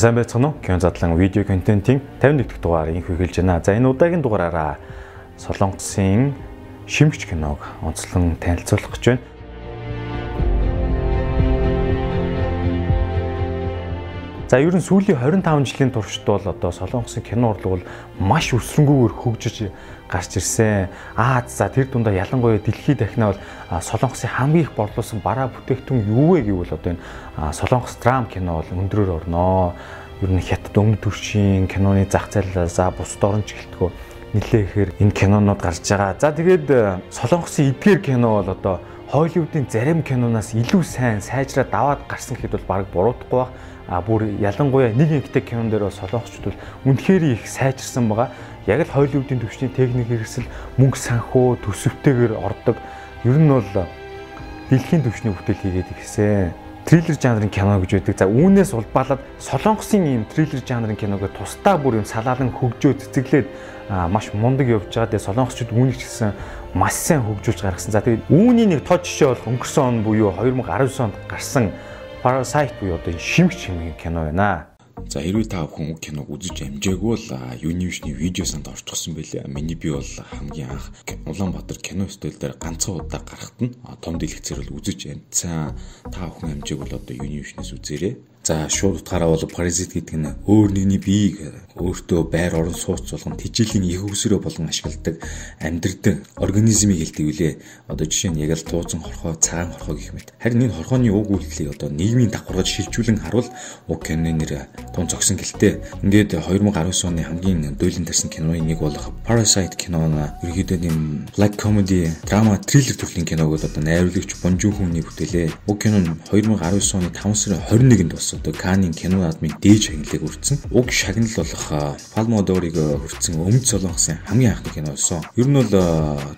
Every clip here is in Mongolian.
сайн байцгаана уу? Кино задлан видео контентын 51 дахь дугаар инх хэлж байна. За энэ удаагийн дугаараараа Солонгосын шимгч киног онцлон танилцуулах гэж байна. За ер нь сүүлийн 25 жилийн туршид бол одоо Солонгосын кино урлаг бол маш өсрөнгүүгээр хөгжиж гарч ирсэн. Аа за тэр дундаа ялангуяа дэлхийд дахина бол Солонгосын хамгийн их борлуулсан бараа бүтээгдэхүүн юу вэ гэвэл одоо энэ Солонгос драм кино бол өндрөөр орноо. Ер нь хятад өмнө төршийн киноны зах зээл за бусд орн чиглэлтгөө нэлээ ихээр энэ кинонууд гарч байгаа. За тэгээд Солонгосын эдгээр кино бол одоо Холливуудын зарим киноноос илүү сайн сайжраад даваад гарсан гэхэд бол баг буруудахгүй баг а бүр ялангуяа нэг нэгтэй кинон дээр солонгочд бол үнэхээр их сайжирсан байгаа. Яг л Холливуудын төвчний техник хэрэгсэл мөнгө санхүү төсөвтэйгээр ордог. Ер нь бол дэлхийн төвчний бүтээл хийгээд ирсэн. Триллер жанрын кино гэж байдаг. За үүнээс улбаалаад солонгосын ийм триллер жанрын киног тусдаа бүр юм салаалan хөгжөө цэцэглээд маш мундаг явж байгаа. Тэгээ солонгосчууд үүнийг ч гэсэн маш сайн хөгжүүлж гаргасан. За тэгээд үүний нэг тод жишээ бол өнгөрсөн он буюу 2019 онд гарсан Parasite буюу одоо шимгч хэмээн кино байна. За хэрвээ та бүхэн киног үзэж амжаагүй бол Univision видео санд орчихсон байлээ. Миний би бол хамгийн анх Улаанбаатар кино студио дээр ганцхан удаа гарахт нь том дэлгэцээр бол үзэж амжсан. Та бүхэн амжааг бол одоо Univision-ээс үзээрэй. За шууд утгаараа бол паразит гэдэг нь өөр нэгний биеийг өөртөө байр орон сууц болгон тижээлийн их өсрөө болгон ашигладаг амьдрдаг организмыг хэлдэг үлээ. Одоо жишээ нь яг л тууцан хорхоо, цагаан хорхоо гэх мэт. Харин энэ хорхооны уг үйлдэлийг одоо нийгмийн давхаргаж шилжүүлэн харуул уг киноны нэр тун зогсон гэлтэй. Ингээд 2019 оны хамгийн дуйлан тарсан киноны нэг болох Parasite кино нь ерөөдөө нэм black comedy, drama, thriller төрлийн киног одоо найруулагч Бон Жун Хүний бүтээлээ. Уг кино нь 2019 оны 5 сарын 21-нд болсон одоо Канийн кино наадмын дээж шагналыг үрдсэн. Уг шагнал болох d'Or-ыг хүртсэн Өмнөд Солонгосын хамгийн анхны кино болсон. Ер нь бол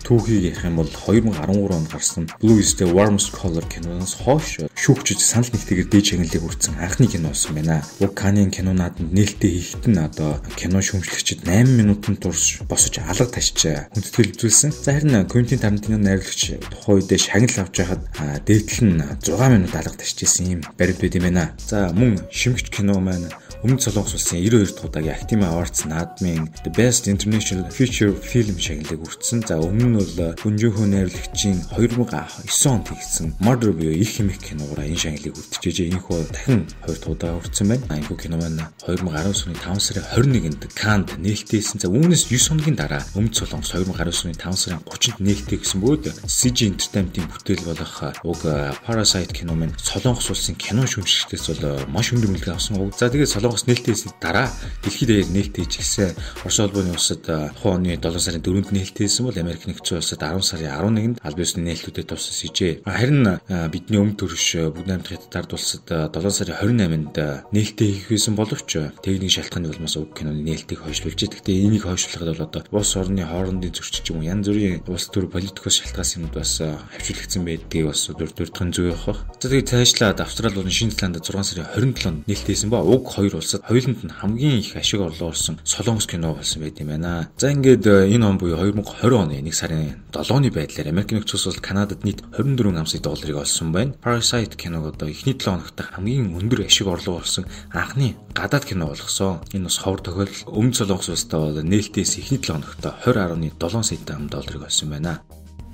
түүхийг ярих юм бол 2013 онд гарсан Blue is the Warmest Color киноноос хойш шүүгчид санал нэгтэйгээр дээж шагналыг үрдсэн анхны кино болсон байна. Уг Канийн кино наадманд нээлттэй хийхтэн одоо кино шүүмжлэгчид 8 минутын турш босож алга ташиж хүндэтгэл үзүүлсэн. За харин Quentin Tarantino найруулагч тухайн үедээ шагнал авч байхад дээдл нь 6 минут алга ташижсэн юм баримт байд юм байна. За мөн шимгч кино маань Өмнөд Солонгос улсын 92 дахь удаагийн Academy Awards наадмын The Best International Feature Film шагналыг хүртсэн. За өмнө нь бол Гүнжөөхөө найруулагчийн 2009 онд хийгдсэн Murder буюу их хэмэх киногоор энэ шагналыг хүртчихэж энэ хөө дахин 2 дахь удаа хүртсэн байна. Энэ хөө кино маань 2019 оны 5 сарын 21-нд Cannes нээлттэйсэн. За үүнээс 9 хоногийн дараа Өмнөд Солонгос 2019 оны 5 сарын 30-нд нээлттэй гэсэн бөгөөд CG Entertainment-ийн бүтээл болох уг Parasite кино маань Солонгос улсын кино шүүмжлэгчдээс бол маш өндөр үнэлгээ авсан. За тэгээд Солонгос нээлттэйсэн дараа дэлхийд даяар нээлттэйж гисэн Орос улбаны улсад тухайн оны 7 сарын 4-нд нээлттэйсэн бол Америк нэгдсэн улсад 10 сарын 11-нд аль биесны нээлтүүдэд туссан сижээ. Харин бидний өмнө төрш бүгд найрамдах хятад улсад 7 сарын 28-нд нээлттэй хийх байсан боловч техник шалтгааны улмаас уг киноны нээлтийг хойшлуулж. Гэхдээ энийг хойшлуулахад бол одоо улс орны хоорондын зөрчил юм янз бүрийн улс төр политикос шалтгаалсан юмуд бас хавчуулагдсан байдгийг бас дурддурдхан зүй явах. За тэгээд цаашлаад Австрали болон Шинэ Зеланд 6 сарын 27-нд нээлттэйсэн ба уг хоёр улсад хоёуланд нь хамгийн их ашиг орлого олсон Солонгос кино болсон байт юм байна. За ингээд э, энэ он буюу 2020 оны 1 сарын 7-ны байдлаар Америк нэгдсэн улс Канадад нийт 24 ам сая долларыг олсон байна. Parasite киног одоо эхний 7 хоногт хамгийн өндөр ашиг орлого олсон анхны гадаад кино болгосон. Энэ бас ховор тохиолдол өмнө Солонгос улстай бол нээлтээс эхний 7 хоногт 20.7 сая долларыг олсон байна.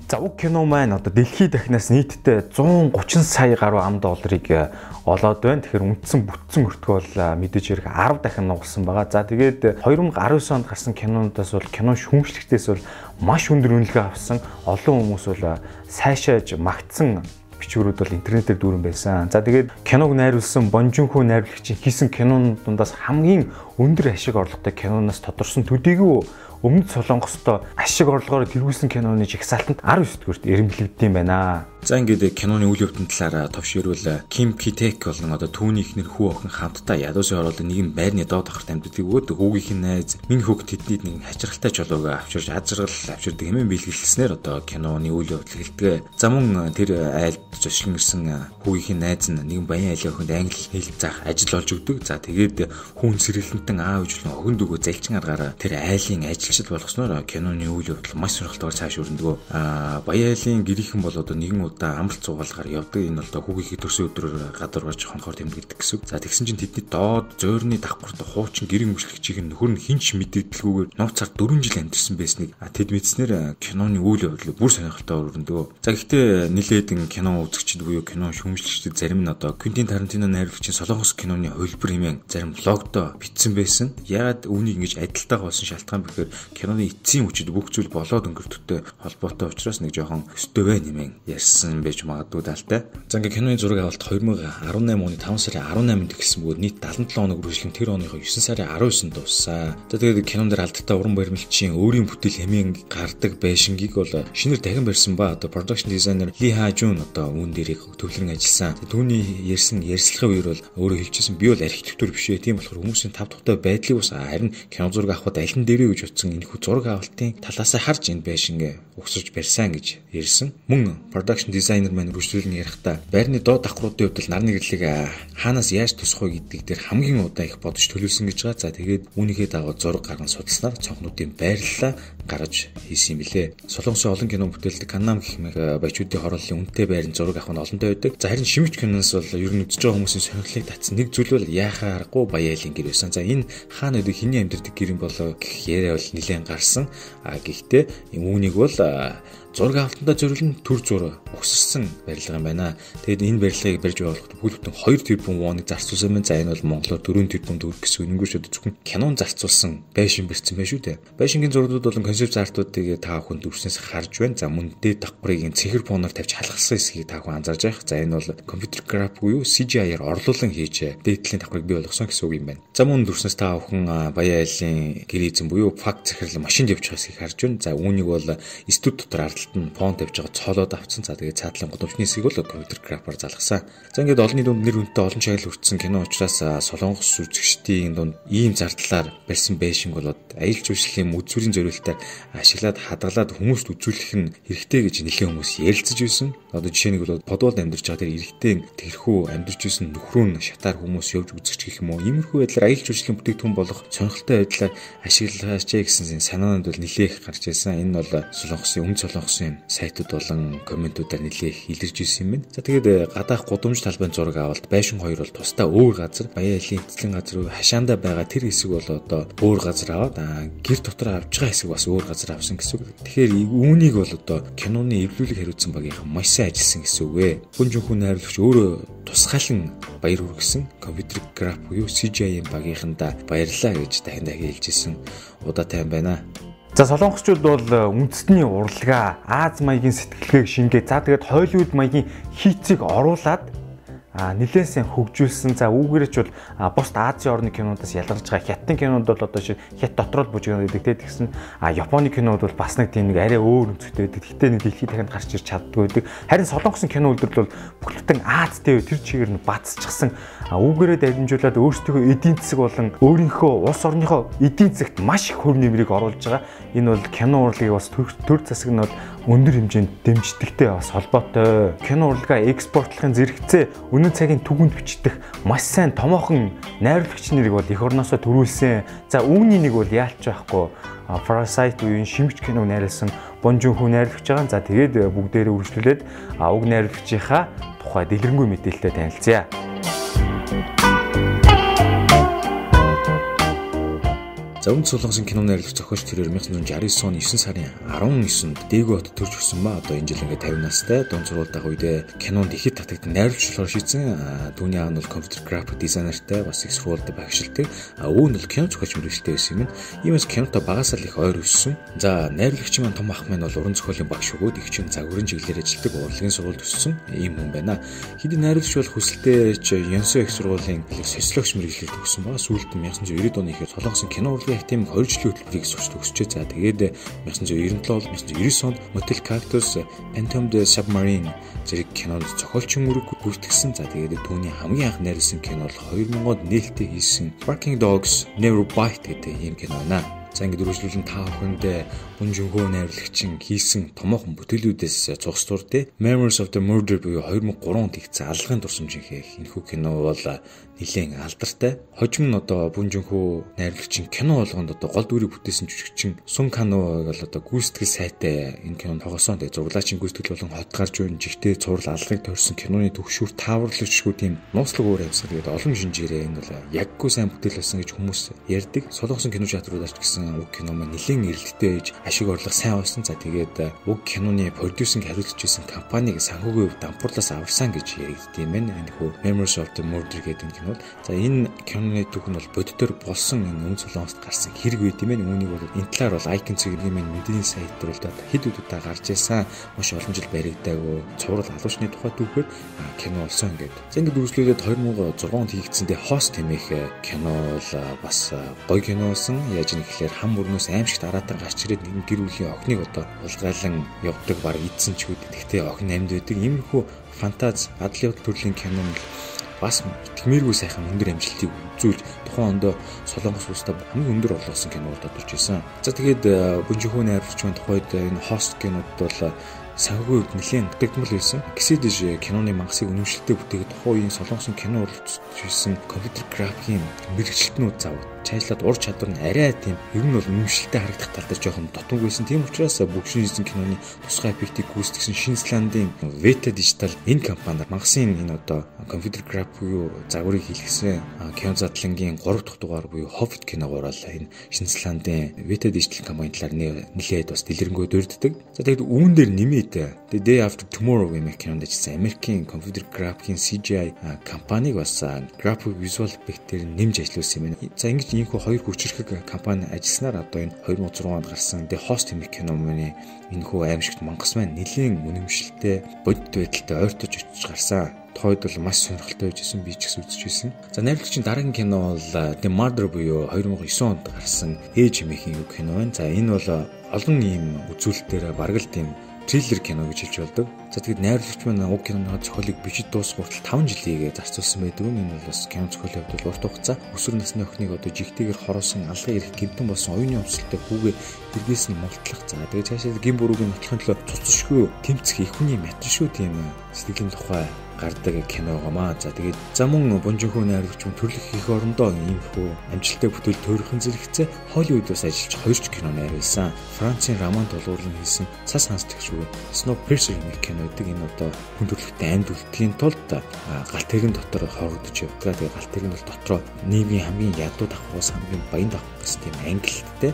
За уг кино маань одоо дэлхийд дахнаас нийтдээ 130 сая гаруй ам долларыг э, олоод байна. Тэгэхээр үндсэн бүтцэн өртгөө бол э, мэдээж хэрэг 10 дахин нугалсан байгаа. За тэгээд 2019 онд гарсан кинонуудаас бол кино шүүмжлэгтээс бол маш өндөр үнэлгээ авсан. Олон хүмүүс бол э, сайшааж магтсан бичвэрүүд бол интернетээр дүүрэн байсан. За тэгээд киног найруулсан Бонжунхүү найруулагчийн хийсэн кинон дундаас хамгийн өндөр ашиг орлоготой киноноос тодорсон төдийгүй Өмнөд Солонгостой ашиг орлогоор тэргүүлсэн киноны жигсаалтанд 19 дүгüрт эренблэгдэм байна. За ингээд киноны үйл явдлын талаар товширвал Ким Китек болон одоо түүний ихнэр хүү охин хамтдаа ядуусын оролцоо нэгэн байрны доод ахарт амьддаг өгөөд хүүгийнх нь найз минь хөөг тэднийг нэг хачиргалтай чулууг авчирж азаргал авчирдаг хэмээн бэлгэлснээр одоо киноны үйл явдал хэлдэг. За мөн тэр айлд зочлон ирсэн хүүгийнх нь найз нь нэгэн баян айлын охинд англи хэл заах ажил олж өгдөг. За тэгээд хүн сэргэлэнтэн аав ижлэн охин дөгөө залчин аргаараа тэр айлын ажилчид болгосноор киноны үйл явдал маш сонирхолтойгоор цааш өрнөдгөө. Аа баян айлын гэрийнхэн бол одоо нэгэн удаа амралт цугаалгаар явдаг. Энэ бол хүүгийн төрсөн өдрөөр гадар гарч хонхоор тэмдэгдэх гэсэн. За тэгсэн чинь тэдний доод зөөрний давхарт хуучин гэрэн мөчлөгчийг нь нөхөр нь хинч мэдээлэлгүйгээр нууцаар 4 жил амьдэрсэн байсныг тэд мэдснээр киноны үйл явдал бүр сонирхолтой өргөндөө. За гэхдээ нилээдэн кино үзэгчид буюу кино шүүмжлэгчид зарим нь одоо Квентин Тарантино найруулагчийн Солонгос киноны хувилбар хэмээн зарим блогдо бичсэн байсан. Яагаад үүнийг ингэж адилтайгаа болсон шалтгаан бэхээр киноны эцсийн хүчит бүх зүйл болоод өнгөртөгтэй холбоотой учраас нэг жоохон өстөвэ нэмэн ярьсан байж магадгүй даалтай. За ингээ киноны зураг авалт 2018 оны 5 сарын 18-нд эхэлсэн бөгөөд нийт 77 хоног үргэлжлэн тэр оныхоо 9 сарын 19-нд дууссан. За тэгээд кинон дээр алдтай уран баримлчийн өөрийн бүтээл хэмээн гардаг байшингийг бол шинээр дахин барьсан ба одоо production designer Ли Ха Жун одоо үүн дээрийг төвлөрөн ажилласан. Түүний ярьсан ярьцлагын үеэр бол өөрөө хэлчихсэн би бол архитектур биш ээ. Тийм болохоор хүмүүсийн тав тухтай байдлыг бас харин кино зураг авахд аль нь дээрээ гэж утсан энэ хүү зураг авалтын талаас харж энэ байшин угсарч барьсан гэж ярьсан. Мөн production designer маань үргэлжлүүлэн ярихдаа байрны доод давхруудын хувьд нарны гэрлийг хаанаас яаж тусах вэ гэдэг дээр хамгийн удаа их бодож төлөвлөсөн гэж байгаа. За тэгээд үүнийхээ дагуу зураг гарган судалснаар цонхнуудын байрлалаа гаргаж хийсэн юм билээ. Солонгосын олон кино бүтээлдэг Канам гэх мэт баячуудын хорооллын үнэтэй байрны зураг авах нь олонтой байдаг. За харин шимэгч киноноос бол ер нь үзэж байгаа хүмүүсийн сонирхлыг татсан нэг зүйл бол яахаа аргагүй баяалын гэр байсан. За энэ хаана өдөө хиний амьдардаг гэр юм болоо гэх яриа бол нэлээд гарсан. А гэхдээ үүнийг бол зураг авалтандаа зориулн төр зур өгсөрсөн барилга юм байна. Тэгэд энэ барилгыг барьж байгуулахад бүхэл бүтэн 2 тэрбум воныг зарцуулсан байна. За энэ бол Монголоор 4 тэрбум төгрөг гэсэн үнэнгүүшүүд зөвхөн кинон зарцуулсан байшин бэрцсэн байх шүү дээ. Байшингийн зургууд болон концепт артуудыг та бүхэн дүрснээс харж байна. За мөн дээд давхрыг цэнхэр поноор тавьж халахсан хэсгийг та бүхэн анзаарж байх. За энэ бол компьютер график буюу CGI-аар орлуулан хийж дээдлийн давхрыг бий болгосон гэсэн үг юм байна. За мөн дүрснээс та бүхэн баяа айлын гэр эзэн буюу факт захирал машинд явж байгаа хэсгийг харж байна. За үүнийг бол студ дотор ардталт нь фон тавьж байгаа цоолоод авцсан. За тэгээд цаатлан годомчны хэсгийг бол компьютер графаар залгасан. За ингээд олонний дунд нэр хүнтэй олон чаглал хүртсэн кино учраас солонгос үзэгчдийн дунд ийм зардлаар барьсан байшинг болоод аялал жуулчлалын үзүүрийн зориулалтаар ашиглаад хадгалаад хүмүүст үзүүлэх нь хэрэгтэй гэж нэлээд хүмүүс ярилцаж байсан. Одоо жишээ нь бол подвол амьдарч байгаа тэр эрэгтэй тэрхүү амьдарч байсан нөхрөө нь шатаар хүмүүс явж үзэж гэх юм уу. Иймэрхүү байдлаар аялал жуулчлалын бүтээгдэхүүн болох сонирхолтой байдлаар ашиглаач гэсэн санаанд бол нэлээх гарч ирсэн. Энэ бол солонгосын өмнө солонгосын сайтууд болон комментуудаар нэлээх илэрж ирсэн юм байна. За тэгээд э, гадаах гудамж талбайн зураг авалт байшин хоёр бол тусдаа өөр газар баяа илийн эцлэн газар хашаандаа байгаа тэр хэсэг бол одоо өөр газар аваад гэр дотор авч байгаа хэсэг бас өөр газар авсан гэсэн. Тэгэхээр үүнийг бол одоо киноны эвлүүлэг хариуцсан багийнхан маш сайн ажилласан гэсэн үг ээ. Хүн жинхэнэ найруулагч өөрөө тусгаалan баяр хүргэсэн компьютер график буюу CGI-ийн багийнхандаа баярлалаа гэж дахин хэлжсэн удаатай юм байна. За солонгосчууд бол үндэсний урлагаа Аз маягийн сэтгэлгээг шингээ. За тэгээд Холливуд маягийн хийцийг оруулаад нэлээсэн хөгжүүлсэн. За үүгээрч бол бусд Азийн орны кинонуудаас ялгарч байгаа хятадын кинонд бол одоо шиг хят л бужиг гэдэг тэгсэн а Японы кинод бол бас нэг тийм нэг арай өөр өнцгтэй байдаг. Гэхдээ нэг дэлхийд дахинд гарч ирч чаддгүй байдаг. Харин солонгосын кино үйлдвэрлэл бол бүхэлдэн Азтэй тэр чигээр нь бацчихсан. Үүгээрээ дамжуулаад өөрсдийнхөө эдийн засаг болон өөрийнхөө улс орныхоо эдийн засагт маш их хөв нэмрийг оруулж байгаа. Энэ бол кино урлагийг бас төр засаг нь бол өндөр хэмжээнд дэмждэгтэй бас холбоотой. Кино урлагаа экспортлохын зэрэгцээ өнөө цагийн түгэнд бичдэг маш сайн томоохон найруулагч нарыг бол эх орноосоо төрүүлсэн. За үүний нэг бол яалч байхгүй. Parasite буюу шимж киног найруулсан Бонжун хүн найруулагч байгаа. За тэгээд бүгдээрээ үргэлжлүүлээд уг найруулагчийнхаа тухай дэлгэрэнгүй мэдээлэлтэй танилцъя. За Өмнөд Солонгосын кино найруулагч зохиолч тэрээр 1969 оны 9 сарын 19-нд Дээгүү хотод төрж өссөн ба одоо энэ жил ингээд 50 настай дунд сургуультай үедээ кинонд ихэд татагдсан найруулагч болохоор шийдсэн. Түүний аав нь бол компьютер график дизайнертай бас их сургуультай багшилдаг. Өвөө нь бол кино зохиолч мэрэгчтэй байсан юм. Иймээс кинотой багасаа л их ойр өссөн. За найруулагч маань том ах минь бол уран зохиолын багш өгөөд их чин загварын чиглэлээр ажилладаг урлагийн сургуульд өссөн ийм хүн байна. Хэдий найруулагч бол хүсэлтэй ч Йонсо их сургуулийн социологч мэрэгчлэлд төгссөн ба сүүлд 1990 оны ихээр Солонгосын кино урлагийн яг тийм 2 жилийн хөтөлбөрийг сурч төгсчээ. За тэгээд 1997 1999 онд Motel Cactus, Phantom the Submarine зэрэг кинонд зохиолчин үүрэг гүйцэтгсэн. За тэгээд түүний хамгийн анх найруулсан кино бол 2000-д нээлттэй хийсэн Barking Dogs Never Bite гэдэг ийм кино байна. За ингээд үргэлжлүүлэн та бүхэндээ Бун Жунхо найруулагчин хийсэн томоохон бүтээлүүдээс цугцуур дээ. Memories of the Murder буюу 2003 онд хийгдсэн аллагын дурсамжийнхээ энэхүү кино бол нэлээд алдартай. Хожим нь одоо Бун Жунхо найруулагчин кино болгонд одоо гол дүрийг бүтээсэн жүжигчин Сун Кано бол одоо гүйцэтгэл сайтай энэ кинонд тогоосон. Тэгээ зурлаачин гүйцэтгэл болон хот гарч буй жигтэй цуврал аллагыг тойрсон киноны төгшүүр тааварлагчгүй тийм нууцлаг өөр амьсгал гэдэг олон шинжээрээ энэ бол яггүй сайн бүтээл болсон гэж хүмүүс ярьдаг. Солонгосон кино театруудаарч гэсэн уг кино маань нэлээд эрэлттэй ээж ашиг орлого сайн болсон. За тэгээд уг киноны продюсинг хариуцж исэн компаниг санхүүгийн дампуурлаас аварсан гэж байна. Энэ хөө Memories of the Murder гэдэг кино бол за энэ киноны түүх нь бол бодитоор болсон энэ өн солонгост гарсан хэрэг байт юм байна. Үүнийг бол энэ талаар бол Icon цэгийн маань мэдээний сайт дээр бол хэд удаа гарч ирсэн маш олон жил баригдаагүй цуврал алуучны тухай түүхээр кино болсон гэдэг. За ингээд үргэлжлүүлээд 2006 онд хийгдсэн дэ Host хэмээх кино бол бас гоё кино болсон. Яаж юм гэхээр хам мөрнөөс аимшигт араатан гарч ирээд нэг гэр бүлийн охиныг одоо улгайлан явдаг баг идсэн ч үгүй. Тэгтээ охин амьд байдаг. Иймэрхүү фантаз адлын төрлийн кино нь бас итгэмээргүй сайхан өндөр амжилтыг үзүүлж тухайн онд Солонгос улсад хамгийн өндөр орлогосон кинод одорч исэн. За тэгээд Бүнжихүү найруулагч маань тухайд энэ хост кинод бол санхүүгийн хувьд нэлээд дутагдмал байсан. Гэсэдэж киноны мангасыг үнэмшилтэй бүтээгээд тухайн үеийн солонгосын кино урлагч хийсэн компьютер графикийн мэрэгчлэтнүүд зав цаашлаад ур чадвар нь арай тийм ер нь бол үнэмшилтэй харагдах тал дээр жоохон дотмог байсан. Тийм учраас бүгшин хийсэн киноны тусгай эффектийг гүйцэтгэсэн Шинзландын Veta Digital энэ компаниар магасын энэ одоо компьютер график буюу загварыг хийлгэсэн кино задлангийн 3 дахь дугаар буюу Hobbit киногоор л энэ Шинзландын Veta Digital компани талаар нэлээд бас дэлгэрэнгүй дурддаг. За тэгээд үүн дээр нэмээд The Day After Tomorrow гэмээр кинонд ажилласан Америкийн компьютер графикийн CGI компаниг бас график visual effect-ээр нэмж ажиллуулсан юм. За ингэж гэж ийхүү хоёр хүчирхэг компани ажилласнаар одоо энэ 2006 онд гарсан The Host хэмээх кино мөний энэ хүү аимшигт мангас маань нэлийн үнэмшилтэй бодит байдалтай ойртож очиж гарсан тойд бол маш сонирхолтой байжсэн би ч гэсэн үзчихсэн. За найруулагчийн дараагийн кино бол The Murder буюу 2009 онд гарсан Ээж хэмээхийн кино байна. За энэ бол олон ийм үзүүлэлтээр бараг л тийм триллер кино гэж хэлж болдог. За тэгэд найруулагч маань уг киноны зохиолыг бичиж дуусгах хүртэл 5 жилийг зарцуулсан байдаг. Энэ бол бас кино зохиолын хувьд урт хугацаа өсвөр насны охиныг одоо жигтэйгээр хороосон алган ирэх гинтэн болсон оюуны өмсөлтөд хүүгээ эргээс нь мултлах. За тэгээд цаашаа гин бүрүүгийн нотлохын төлөө цуцшгүй тэмцэх их хүний материал шүү тийм сэтгэлийн тухай гардаг киногоомаа. За тэгээд за мөн Бонжихүү найруулагч мөн төрлөх их орондоо иймэрхүү амжилттай бүтээл төрөхөн зэрэгцээ Холливуд бас ажиллаж хоёрч кино найруулсан. Францын Роман толгуурлан хийсэн Цас хансдагч шүү. Snowpiercer гэх кино гэдэг энэ одоо хүн төрөлхтөнд амьд үлдэхийн тулд гал тэрэгэн дотор хорогдож явдаг. Тэгээд гал тэрэг нь бол дотроо нийгмийн хамгийн ядуу давхраас хамгийн баян давх гэсэн тийм ангилалтай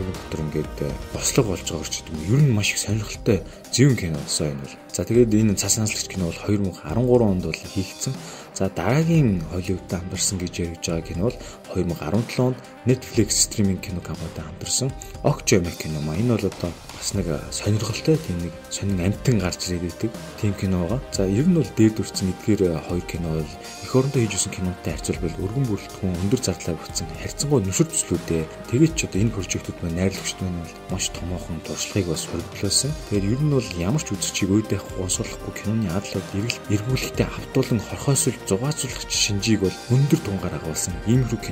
тэрний дотор ингээд бослог болж байгаа ч юм. Ер нь маш их сонирхолтой зөвөн кино болсон энэ бол. За тэгээд энэ цас ханслагч кино бол 2013 онд бол хийгдсэн. За дараагийн Холливуудад хамтарсан гэж яриж байгаа кино бол 2017 онд Netflix стриминг кино компанитай хамтарсан Okja мэх кино маа. Энэ бол одоо бас нэг сонирхолтой тийм нэг сонин амтан гарч ирээд байдаг тийм кино байгаа. За ер нь бол дээд үрцэн эдгээр хоёр кино бол эх орондоо хийж өгсөн кинотой харьцуулбал өргөн бүрэлдэхүүн өндөр зардлаар бүтсэн харьцангуй нөхөр төслүүдээ тэгээд ч одоо энэ прожектууд маань найрлагчд маань бол маш томоохон туршлагыг бас хөрвүүлсэн. Тэгэхээр ер нь бол ямар ч үзэгчийг өөдөө гонсоолохгүй киноны адлууд эргэл эргүүлэхтэй автуулан хорхоосол зугаацуулах шинжийг бол өндөр тунгаар агуулсан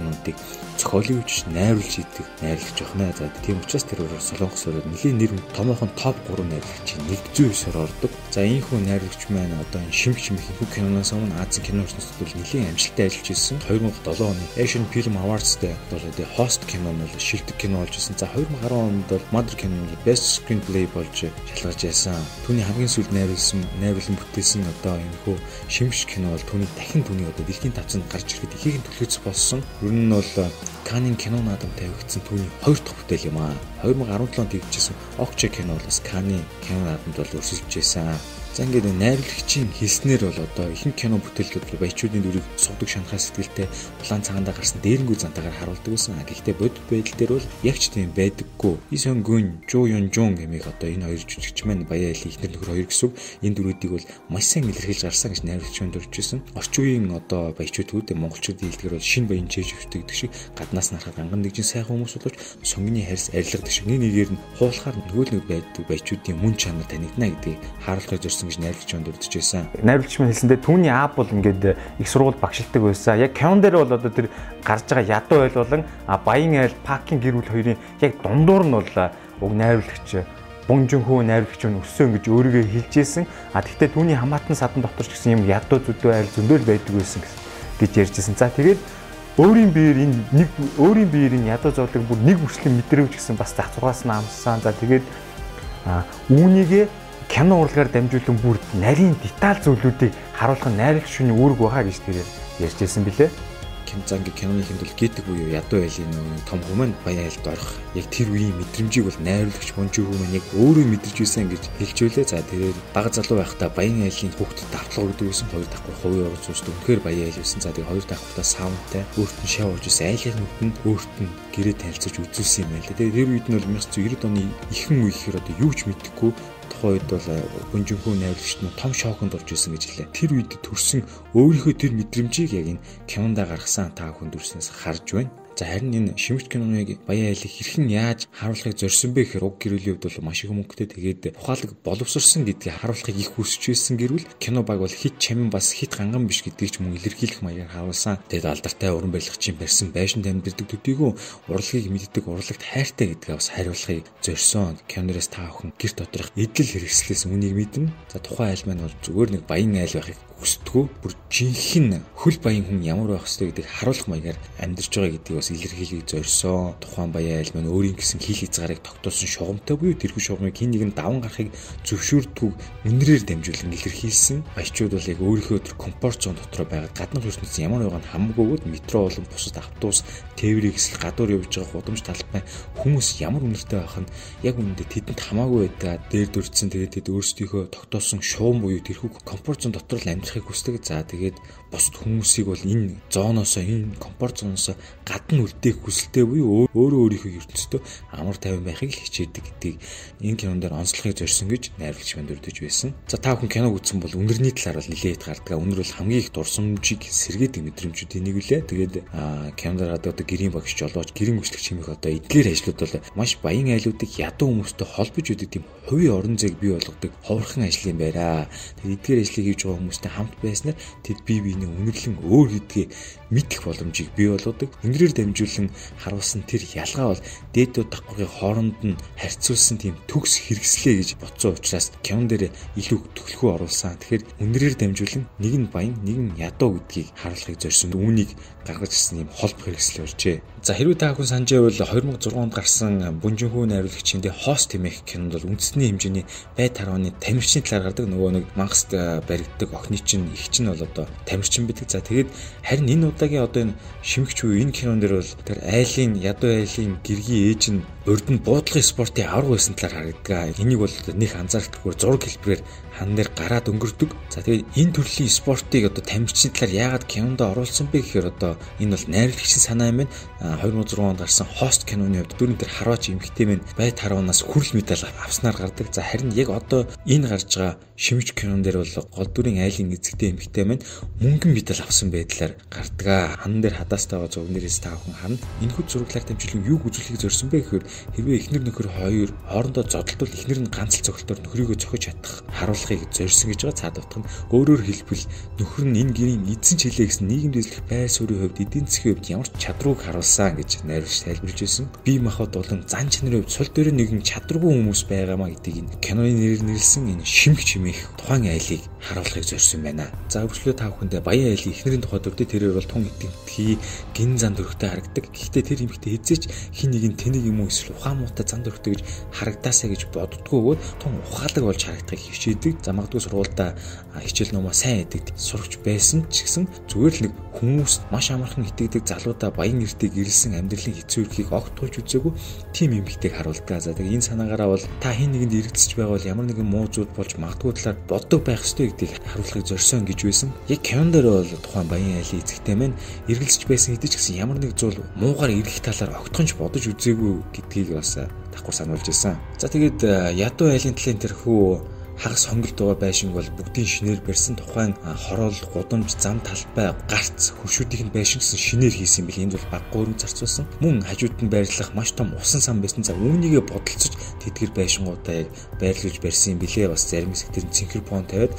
иймэрхүү кинонуудыг зохиолын хүч найруулж идэг найрлагч охноо. За тийм учраас тэр өөр солонгос өрөөд нэлийн нэр томоохон топ 3 найрлагчийн 109-оор ордог. За ийхүү найрлагч маань одоо энэ шимх шимх их киноноос өмнө Азийн кино бол нэлийн амжилттай ажиллаж ирсэн. 2007 оны Asian Film Awards-д бол the host кино нь шилдэг кино болж ирсэн. За 2010 онд бол Mother кино нь best screenplay болж шалгарч яасан. Түүний хамгийн сүүлд найруулсан найруулан бүтээсэн одоо энэ хөө шимш кино бол түүний дахин түүний одоо дэлхийн тавцанд гарч ирэхэд ихийг нь төлөөцөх болсон. Ер нь бол Канын кино наадам тавигдсан түүний хоёр дахь бүтээл юм аа. 2017 онд хийгдсэн Окча кино бол бас Каны кино наадамд бол өрсөлдөж байсан. За ингээд найруулагчийн хэлснээр бол одоо ихэнх кино бүтээлүүд баячуудын дүрийг сугдаг шанхаа сэтгэлтэй план цагаандаа гарсан дээрэнгүй зантаагаар харуулдаг байсан. Гэхдээ бодит байдал дээр бол яг ч тийм байдаггүй. Исэн гүн, Жуу Юн Жун гэмиг одоо энэ хоёр жүжигч маань баяа али ихнэр нөхөр хоёр гэсэн энэ дүрүүдийг бол маш сайн илэрхийлж гарсан гэж найруулагчид дуржсэн. Орчин үеийн одоо баячуудууд монголчууд дийлдгэр бол шин баян чэйж өвтөг шиг гаднаас нарахад анган нэгжин сайхан хүмүүс боловч сонгины харьс арилгадаг шиг нэг нэгээр нь хуулахаар нөгөө нэг байдаг баячуудын мөн чанар танигдана гэдгийг харуулж ирсэн зорьсон гэж найруулагч манд урдж байсан. Найруулагч манд хэлсэндээ түүний аав бол ингээд их сургууль багшилдаг байсан. Яг Кён дээр бол одоо тэр гарч байгаа ядуу айл болон Баян айл, Пакийн гэр бүл хоёрын яг дундуур нь бол уг найруулагч Бунжинхүү найруулагч нь өссөн гэж өөрийгөө хэлж ийсэн. А тэгвэл түүний хамаатан садан дотор ч гэсэн юм ядуу зүдөө айл зөндөл байдаг байсан гэж ярьжсэн. За тэгээд өөрийн биеэр энэ нэг өөрийн биеэр энэ ядуу зовлог бүр нэг бүрслийн мэдрээвч гэсэн бас зах зургаас нь амссан. За тэгээд үүнийгээ кино урлагаар дамжуулан бүр нарийн деталь зүйлүүдийг харуулах найруулагч шүний үүрэг байгаа гэж тэрээр ярьжсэн билээ. Ким Занги киноны хэмдэл гитэг буюу ядуу айлын том хүмүүс баян айлд орох яг тэр үеийн мэдрэмжийг бол найруулагч Бонжи хүмүүс яг өөрөө мэдэрч байсан гэж хэлжүүлээ. За тэгээд бага залуу байхдаа баян айлын хүүхдэд давтлага гэдэг байсан хоёр давхар хувийн орон зүйчд үнэхээр баян айл байсан. За тэгээд хоёр давхартаа саунтай өөрт нь шав орж ирсэн айлын нүдэнд өөрт нь гэрээ танилцаж үзүүлсэн юм байл. Тэгээд тэр үед нь бол 1990 оны ихэнх үе гэхээр одоо юу ч мэдэхгүй тухайн үед бол гүнжинхүү найруулагч нь том шоконд орж исэн гэж хэлээ. Тэр үед төрсэн өөрийнхөө тэр мэдрэмжийг яг энэ кинонда гаргасан та хүн дүрснээс харж байна. За харин энэ шимэгч киноныг баян айлыг хэрхэн яаж харуулахыг зорьсон бэ гэхээр уг гэрүүлийн хувьд бол маш их мөнгөтэй тэгээд ухаалаг боловсрсон гэдгийг харуулахыг их хүсэж байсан гэрүүл кино баг бол хит чамин бас хит ганган биш гэдгийг ч мөн илэрхийлэх маягаар харуулсан. Тэгээд алдартай уран барилгачийн барьсан байшин дамжирдаг төдийгүй урлагийг мэддэг урлагт хайртай гэдгээ бас хариулахыг зорьсон. Киноноос та бүхэн гэр доторх эдэл хэрэгслээс үнийг мэднэ. За тухайн айл маань бол зүгээр нэг баян айл байхыг хүсдэггүй бүр жинхэнэ хөл баян хүн ямар байх ёстой гэдгийг харуулах маягаар амьдарч байгаа гэдгийг бас илэрхийлгийг зорьсон. Тухайн баян айл маань өөрийн гэсэн хил хязгаарыг тогтоосон шугамтай буюу тэрхүү шугамыг хин нэг нь даван гарахыг зөвшөөрдөг үнрээр дамжуулан илэрхийлсэн. Баячууд бол яг өөрийнхөө тэр комфорт зон дотор байгаа гаднах ертөнцийн ямар байгааг нь хамгүйгод метро болон бусад автобус, тээврийг эсвэл гадуур явж байгаа гудамж талбай хүмүүс ямар үнэртэй байх нь яг үнэндээ тэдэнд хамаагүй байдаг. Дээр дүрцэн тэгээд тэд өөрсдийнхөө тогтоосон шугам буюу тэрхүү комфорт зон дотор л амьдрахыг хүсдэг. За тэгээд бусад хүмүүсийг бол энэ зооноосоо энэ комфорт зооноосоо гадна үлдээх хүсэлтэй буюу өөрөө өөрийнхөө ертөнцийн амар тайван байхыг хичээдэг гэдгийг энэ кинон дээр онцлохыг зорьсон гэж найруулагч манд өрдөж байсан. За та бүхэн киног үзсэн бол үнэрний талаар бол нилээд гардаг. Үнэр бол хамгийн их дурсамжийг сэргээдэг мэдрэмжүүдийн нэг үлээ. Тэгээд киноноор одоо гэрийн багш жолооч гэрийн хүчлэгч хэмээх одоо эдгээр ажлууд бол маш баян айлуудыг ядуу хүмүүстэй холбож өгдөг тийм хувийн орон зайг бий болгодог ховорхон ажил юм байна. Тэгээд эдгээр ажлыг хийж байгаа хүмүүстэй хамт байснаар тэд бие биенээ үнэрлэн өөр гэдгийг мэдэх боломжийг бий болгодог. Үнрээр дамжуулан харуулсан тэр ялгаа бол дээдүүд давхаргын хооронд нь харьцуулсан тийм төгс хэрэгслээ гэж бодсон учраас кинон дээр илүү төлхөө оруулсан. Тэгэхээр үнрээр дамжуулан нэг нь баян, нэг нь ядуу гэдгийг харуулахыг зорьсон. Үүнийг гаргаж ирсэн юм холбох хэрэгсэл урьжээ. За хэрвээ та бүхэн санаж байвал 2006 онд гарсан Бүнжинхүү найруулагчийн дэ хост хэмээх кинонд бол үндэсний хэмжээний бай тарваны тамирчны талаар гардаг нөгөө нэг мангаст баригддаг охины чинь их чинь бол одоо тамирчин бидэг. За тэгээд харин энэ удаагийн одоо энэ шимэгч үе энэ кинон дэр бол тэр айлын ядуу айлын гэргийн ээж нь урд нь буудлагын спортын авраг байсан талаар харагддаг. Энийг бол нэг анзаарахгүй зураг хэлбэрээр хан дээр гараад өнгөрдөг. За тэгээд энэ төрлийн спортыг одоо тамирчны талаар яагаад кинонд оруулсан бэ гэхээр одоо энэ бол найруулагчийн санаа юм байна. 2006 онд гарсан Host киноны хувьд дөрөв төр хараач эмхтэй мэн бай таравнаас хүрэл медаль авснаар гардаг. За харин яг одоо энэ гарч байгаа шимж кинон дээр бол гол дүрийн айлын эзэгтэй эмхтэй мэн мөнгөн медаль авсан байдлаар гардаг. Хан дээр хадаастай байгаа зөвнөрөөс та бүхэн харна. Энэ хөт зураглаар дамжуулан юг үзүүлэхийг зорьсон бэ гэхээр хэрвээ эхнэр нөхөр хоёр хоорондоо зодтолтол эхнэр нь ганц л цогтолтоор нөхрийгөө зохиж чадах харуулахыг зорьсон гэж байгаа. Цаад утга нь өөрөөр хэлбэл нөхөр нь энэ гэрийн эзэн чилээ гэсэн нийгэмд эзлэх байр суурийн хувьд эдийн засгийн хувьд ямар ч чадрууг харуулсан гэж найруулагч тайлбарлаж байсан. Бие махбод болон зан чанарын хувьд сул дээр нэгэн чадваргүй хүмүүс байгаамаа гэдгийг энэ киноны нэрээр нэрлсэн энэ шимх чимээх тухайн айлыг харуулахыг зорьсон байна. За өвчлөө та бүхэндээ баян айлын эхнэрийн тухайд өвдө тэрээр бол тун итгэхий гин зан төрхтэй харагдаг. Гэхдээ тэр эмэгтэй эзээч хин нэг нь тэнийг юм уу эсвэл ухаан муутай зан төрхтэй гэж харагдаасаа гэж боддгоогөө тун ухаалаг болж харагдахыг хичээдэг. За магадгүй сургуультай хичээл номоо сайн яадаг сурагч байсан ч гэсэн зүгээр л нэг хүмүүс маш амархан итгэдэг залуудаа баян эртийг ирэлсэн амьдралын хэцүү эрхийг огт тулж үзээгүй тим эмэгтэйг харуулдаг. За тэгээ энэ санаагаараа бол та хин нэгэнд эргэцэж байгаа бол ямар нэгэн муу зүйл болж магадгүй талаар боддог байх ёстой гэдгийг харуулахыг зорьсон гэж байсан. Яг кинон дээр бол тухайн баян айлын эзэгтэй мэн эргэлзэж байсан хэдий ч гэсэн ямар нэг зүйл муугаар эргэх талаар огтхонч бодож үзээгүй гэдгийг бас давхар сануулж ирсэн. За тэгээд ядуу айлын талын тэрхүү хагас хонголд байгаа байшинг бол бүгдийн шинээр барьсан тухайн хороол, гудамж, зам талбай, гарц, хөршүүдийн байшин гэсэн шинээр хийсэн бил энд бол баг гурван зарцуулсан. Мөн хажууд нь байрлах маш том усан сан байсан. За үүнийгээ бодолцож тэдгэр байшингуудаа яг байрлуулж барьсан билээ. Бас зарим хэсэгтэр цэнхэр пон тавиад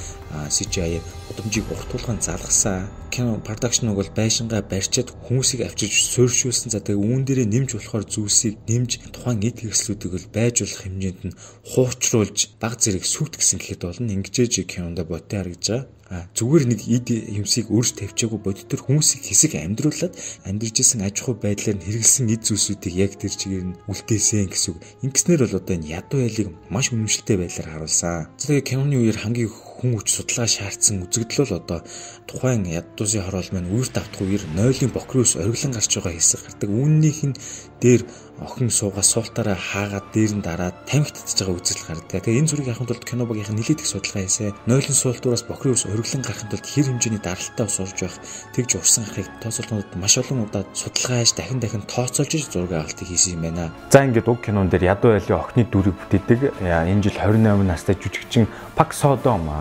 CGI удамжийг урт тулгаан залгасан. Кино продакшн бол байшингаа барьчаад хүмүүсийг авчирч суурьшуулсан. За тэгээ үүн дээрээ нэмж болохоор зүйлсийг нэмж тухайн эд хэрэгслүүдийг бол байж болох хэмжээнд нь хуучруулж баг зэрэг сүт гэсэн гэхэд болно. Ингэжээж кинонда ботын харагдж байгаа зүгээр нэг ид юмсыг өөрч тавьчаагүй бодитор хүмүүсийг хэсэг амьдруулад амьдарч исэн аж ахуй байдлаар нь хэрэгэлсэн эд зүйлсүүдийг яг тэр чигээр нь үлдээсэн гэсэн үг. Ингэснээр бол одоо энэ ядуу ялыг маш үнэмшилтэй байдлаар харуулсан. Тэгээ киноны үеэр хамгийн хүн хүч судалгаа шаардсан үзэгдэл бол одоо тухайн ядуусын хороол маань үер давтах үеэр нойлын бокрос ориглон гарч байгаа хэсэг гардаг. Үүнийх нь дээр охин суугаа суултаараа хаагаад дээр нь дараад тамхи татж байгаа үзэл гардаг. Тэгээ энэ зүрийг авахын тулд кино багийнхан нэлээд их судалгаа хийсэн. Нойлон суултуураас бохрын ус ориглон гарахын тулд хэр хэмжээний даралтай ус урж байх тэгж урсан гарахыг тооцоолтнууд маш олон удаа судалгаа хийж дахин дахин тооцоолж зураг авалтыг хийсэн юм байна. За ингээд уг кинон дээр ядуу айлын охины дүрийг бүтээдэг. Энэ жил 28 настай жүжигчин Пак Содом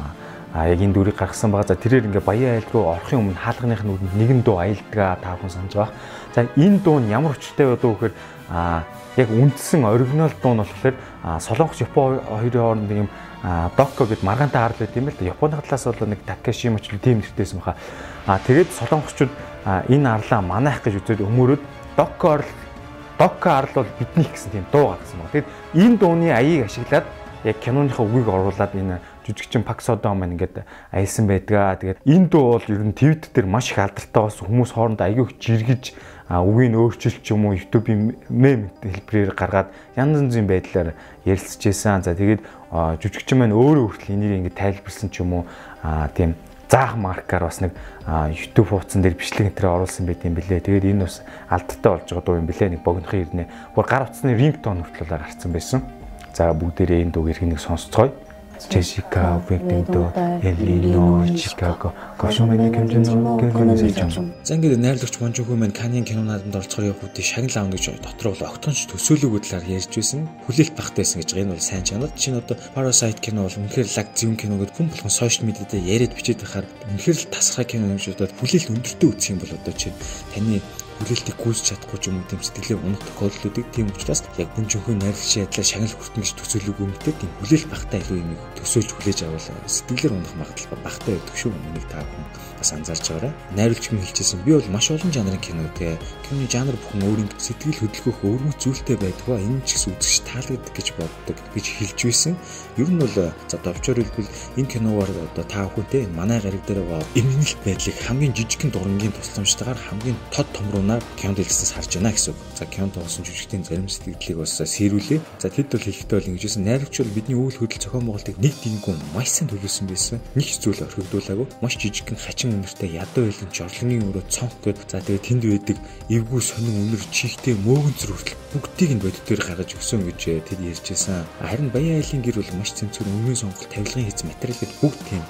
а яг энэ дүрийг гаргасан байгаа. За тэрээр ингээ баян айл руу орохын өмнө хаалганых нь нэгэн дуу аялдгаа та бүхэн санаж байгаа. За энэ дуу нь ямар хүчтэй байдуу гэхээр а яг үндсэн оригинал дуу нь болохоор Солонгос Япон хоёрын хооронд нэг юм Доко гэд маргаантай харл байт юм л да. Японы талаас бол нэг Такешима ч тийм нэртэйсэн баха. А тэгээд солонгосчууд энэ арлаа манайх гэж үзээд өмөрөөд Доко Доко арл бол биднийх гэсэн тийм дуу гаргасан байна. Тэгэд энэ дууны аяыг ашиглаад яг киноныхаа үгийг оруулаад энэ жүжигчин Пак Содо маань ингээд аялсан байдгаа. Тэгээд энэ дуу бол ер нь твит дээр маш их алдартай бас хүмүүс хооронд аягүй жиргэж үгийг өөрчилж ч юм уу YouTube-ийн мем хэлбэрээр гаргаад янз янзын байдлаар ярилцж байсан. За тэгээд жүжигчин маань өөрөө хүртэл энийг ингээд тайлбарсан ч юм уу тийм заах маркаар бас нэг YouTube хуудсан дээр бичлэг энэ оруулсан байт юм бэлээ. Тэгээд энэ бас алдталтай болж байгаа дуу юм бэлээ. Нэг богинохын ирнэ. Гур гар утасны рингтон хүртэл гарцсан байсан. За бүгдээрээ энэ дууг иргэнийг сонсцгоё. Jessica, Victor, Elino, Chicago. Гошмын хэмжээнд гэрэлсэн. За ингээд найрлагч Монжгүй маань Канийн кинонуудад орцохоор явах үедээ шагнал аавна гэж дотор бол огтонч төсөөлөгөө талаар ярьж байсан. Хүлээлт багтайсэн гэж энэ бол сайн чанар. Чин одоо Parasite кино бол үнэхээр лаг зүүн кино гэдэг хүн болгон сошиал медиа дээр яриад бичээд байхаар үнэхээр л тасархай кино юм шиг бодоод хүлээлт өндөртэй үүсэх юм бол одоо чи таны хүлээлтийг гүйж чадахгүй ч юм уу гэм сэтгэлээ унах тохиолдлуудыг тийм учраас яг бүнжинхүү найрлагчийн адилаар шагнал хүртэн гэж төсөөлөг юм гэдэг тийм хүлээлт багтай илүү юм төсөөлж хүлээж авал сэтгэлээр унах магадлал багтаа байдаг шүү. Үнийг та бүхэн бас анзаарч байгаарай. Найруулагч минь хэлчихсэн би бол маш олон жанрын кино те. Киноны жанр бүхэн өөрийн сэтгэл хөдлөхөөх өвөрмөц зүйлтэй байдгаа энэ ч гэсэн үзэгч таалагддаг гэж боддог гэж хэлж байсан. Ер нь бол за довчоор хэлбэл энэ киногаар одоо та бүхэнтэй манай гариг дээр байгаа эмгэнэлт байдлыг хамгийн жижигхэн дурангийн тусламжтайгаар хамгийн тод томруулнаар кинонд хэлснээс харж байна гэсэн үг. За кинонд тоглосон жүжигчдийн зарим сэтгэлдлийг бас сэрүүлээ. За тэд бол хэлэхдээ бол ингэж байсан. Найруулагч бол бидний үйл хөдлөл зохион байгуулалтыг нэг дингүү маш сайн төлөвлөсөн байсан. Нэг зүйл орхигдуулаагүй. Маш жижигхэн хачин үнэртэй ядуу байлын жорлонгийн өрөө цонх гээд за тэгээ тэнд байдаг эвгүй сонин үнэр чихтэй мөөгөн зүр хүртэл бүгдийг нь бодит дээр гаргаж өгсөн гэж тэд ярьжсэн. Харин Баян айлын гэр бол маш цэмцэр өмнө сонголт тавилгын хийц материал гээд бүгд тийм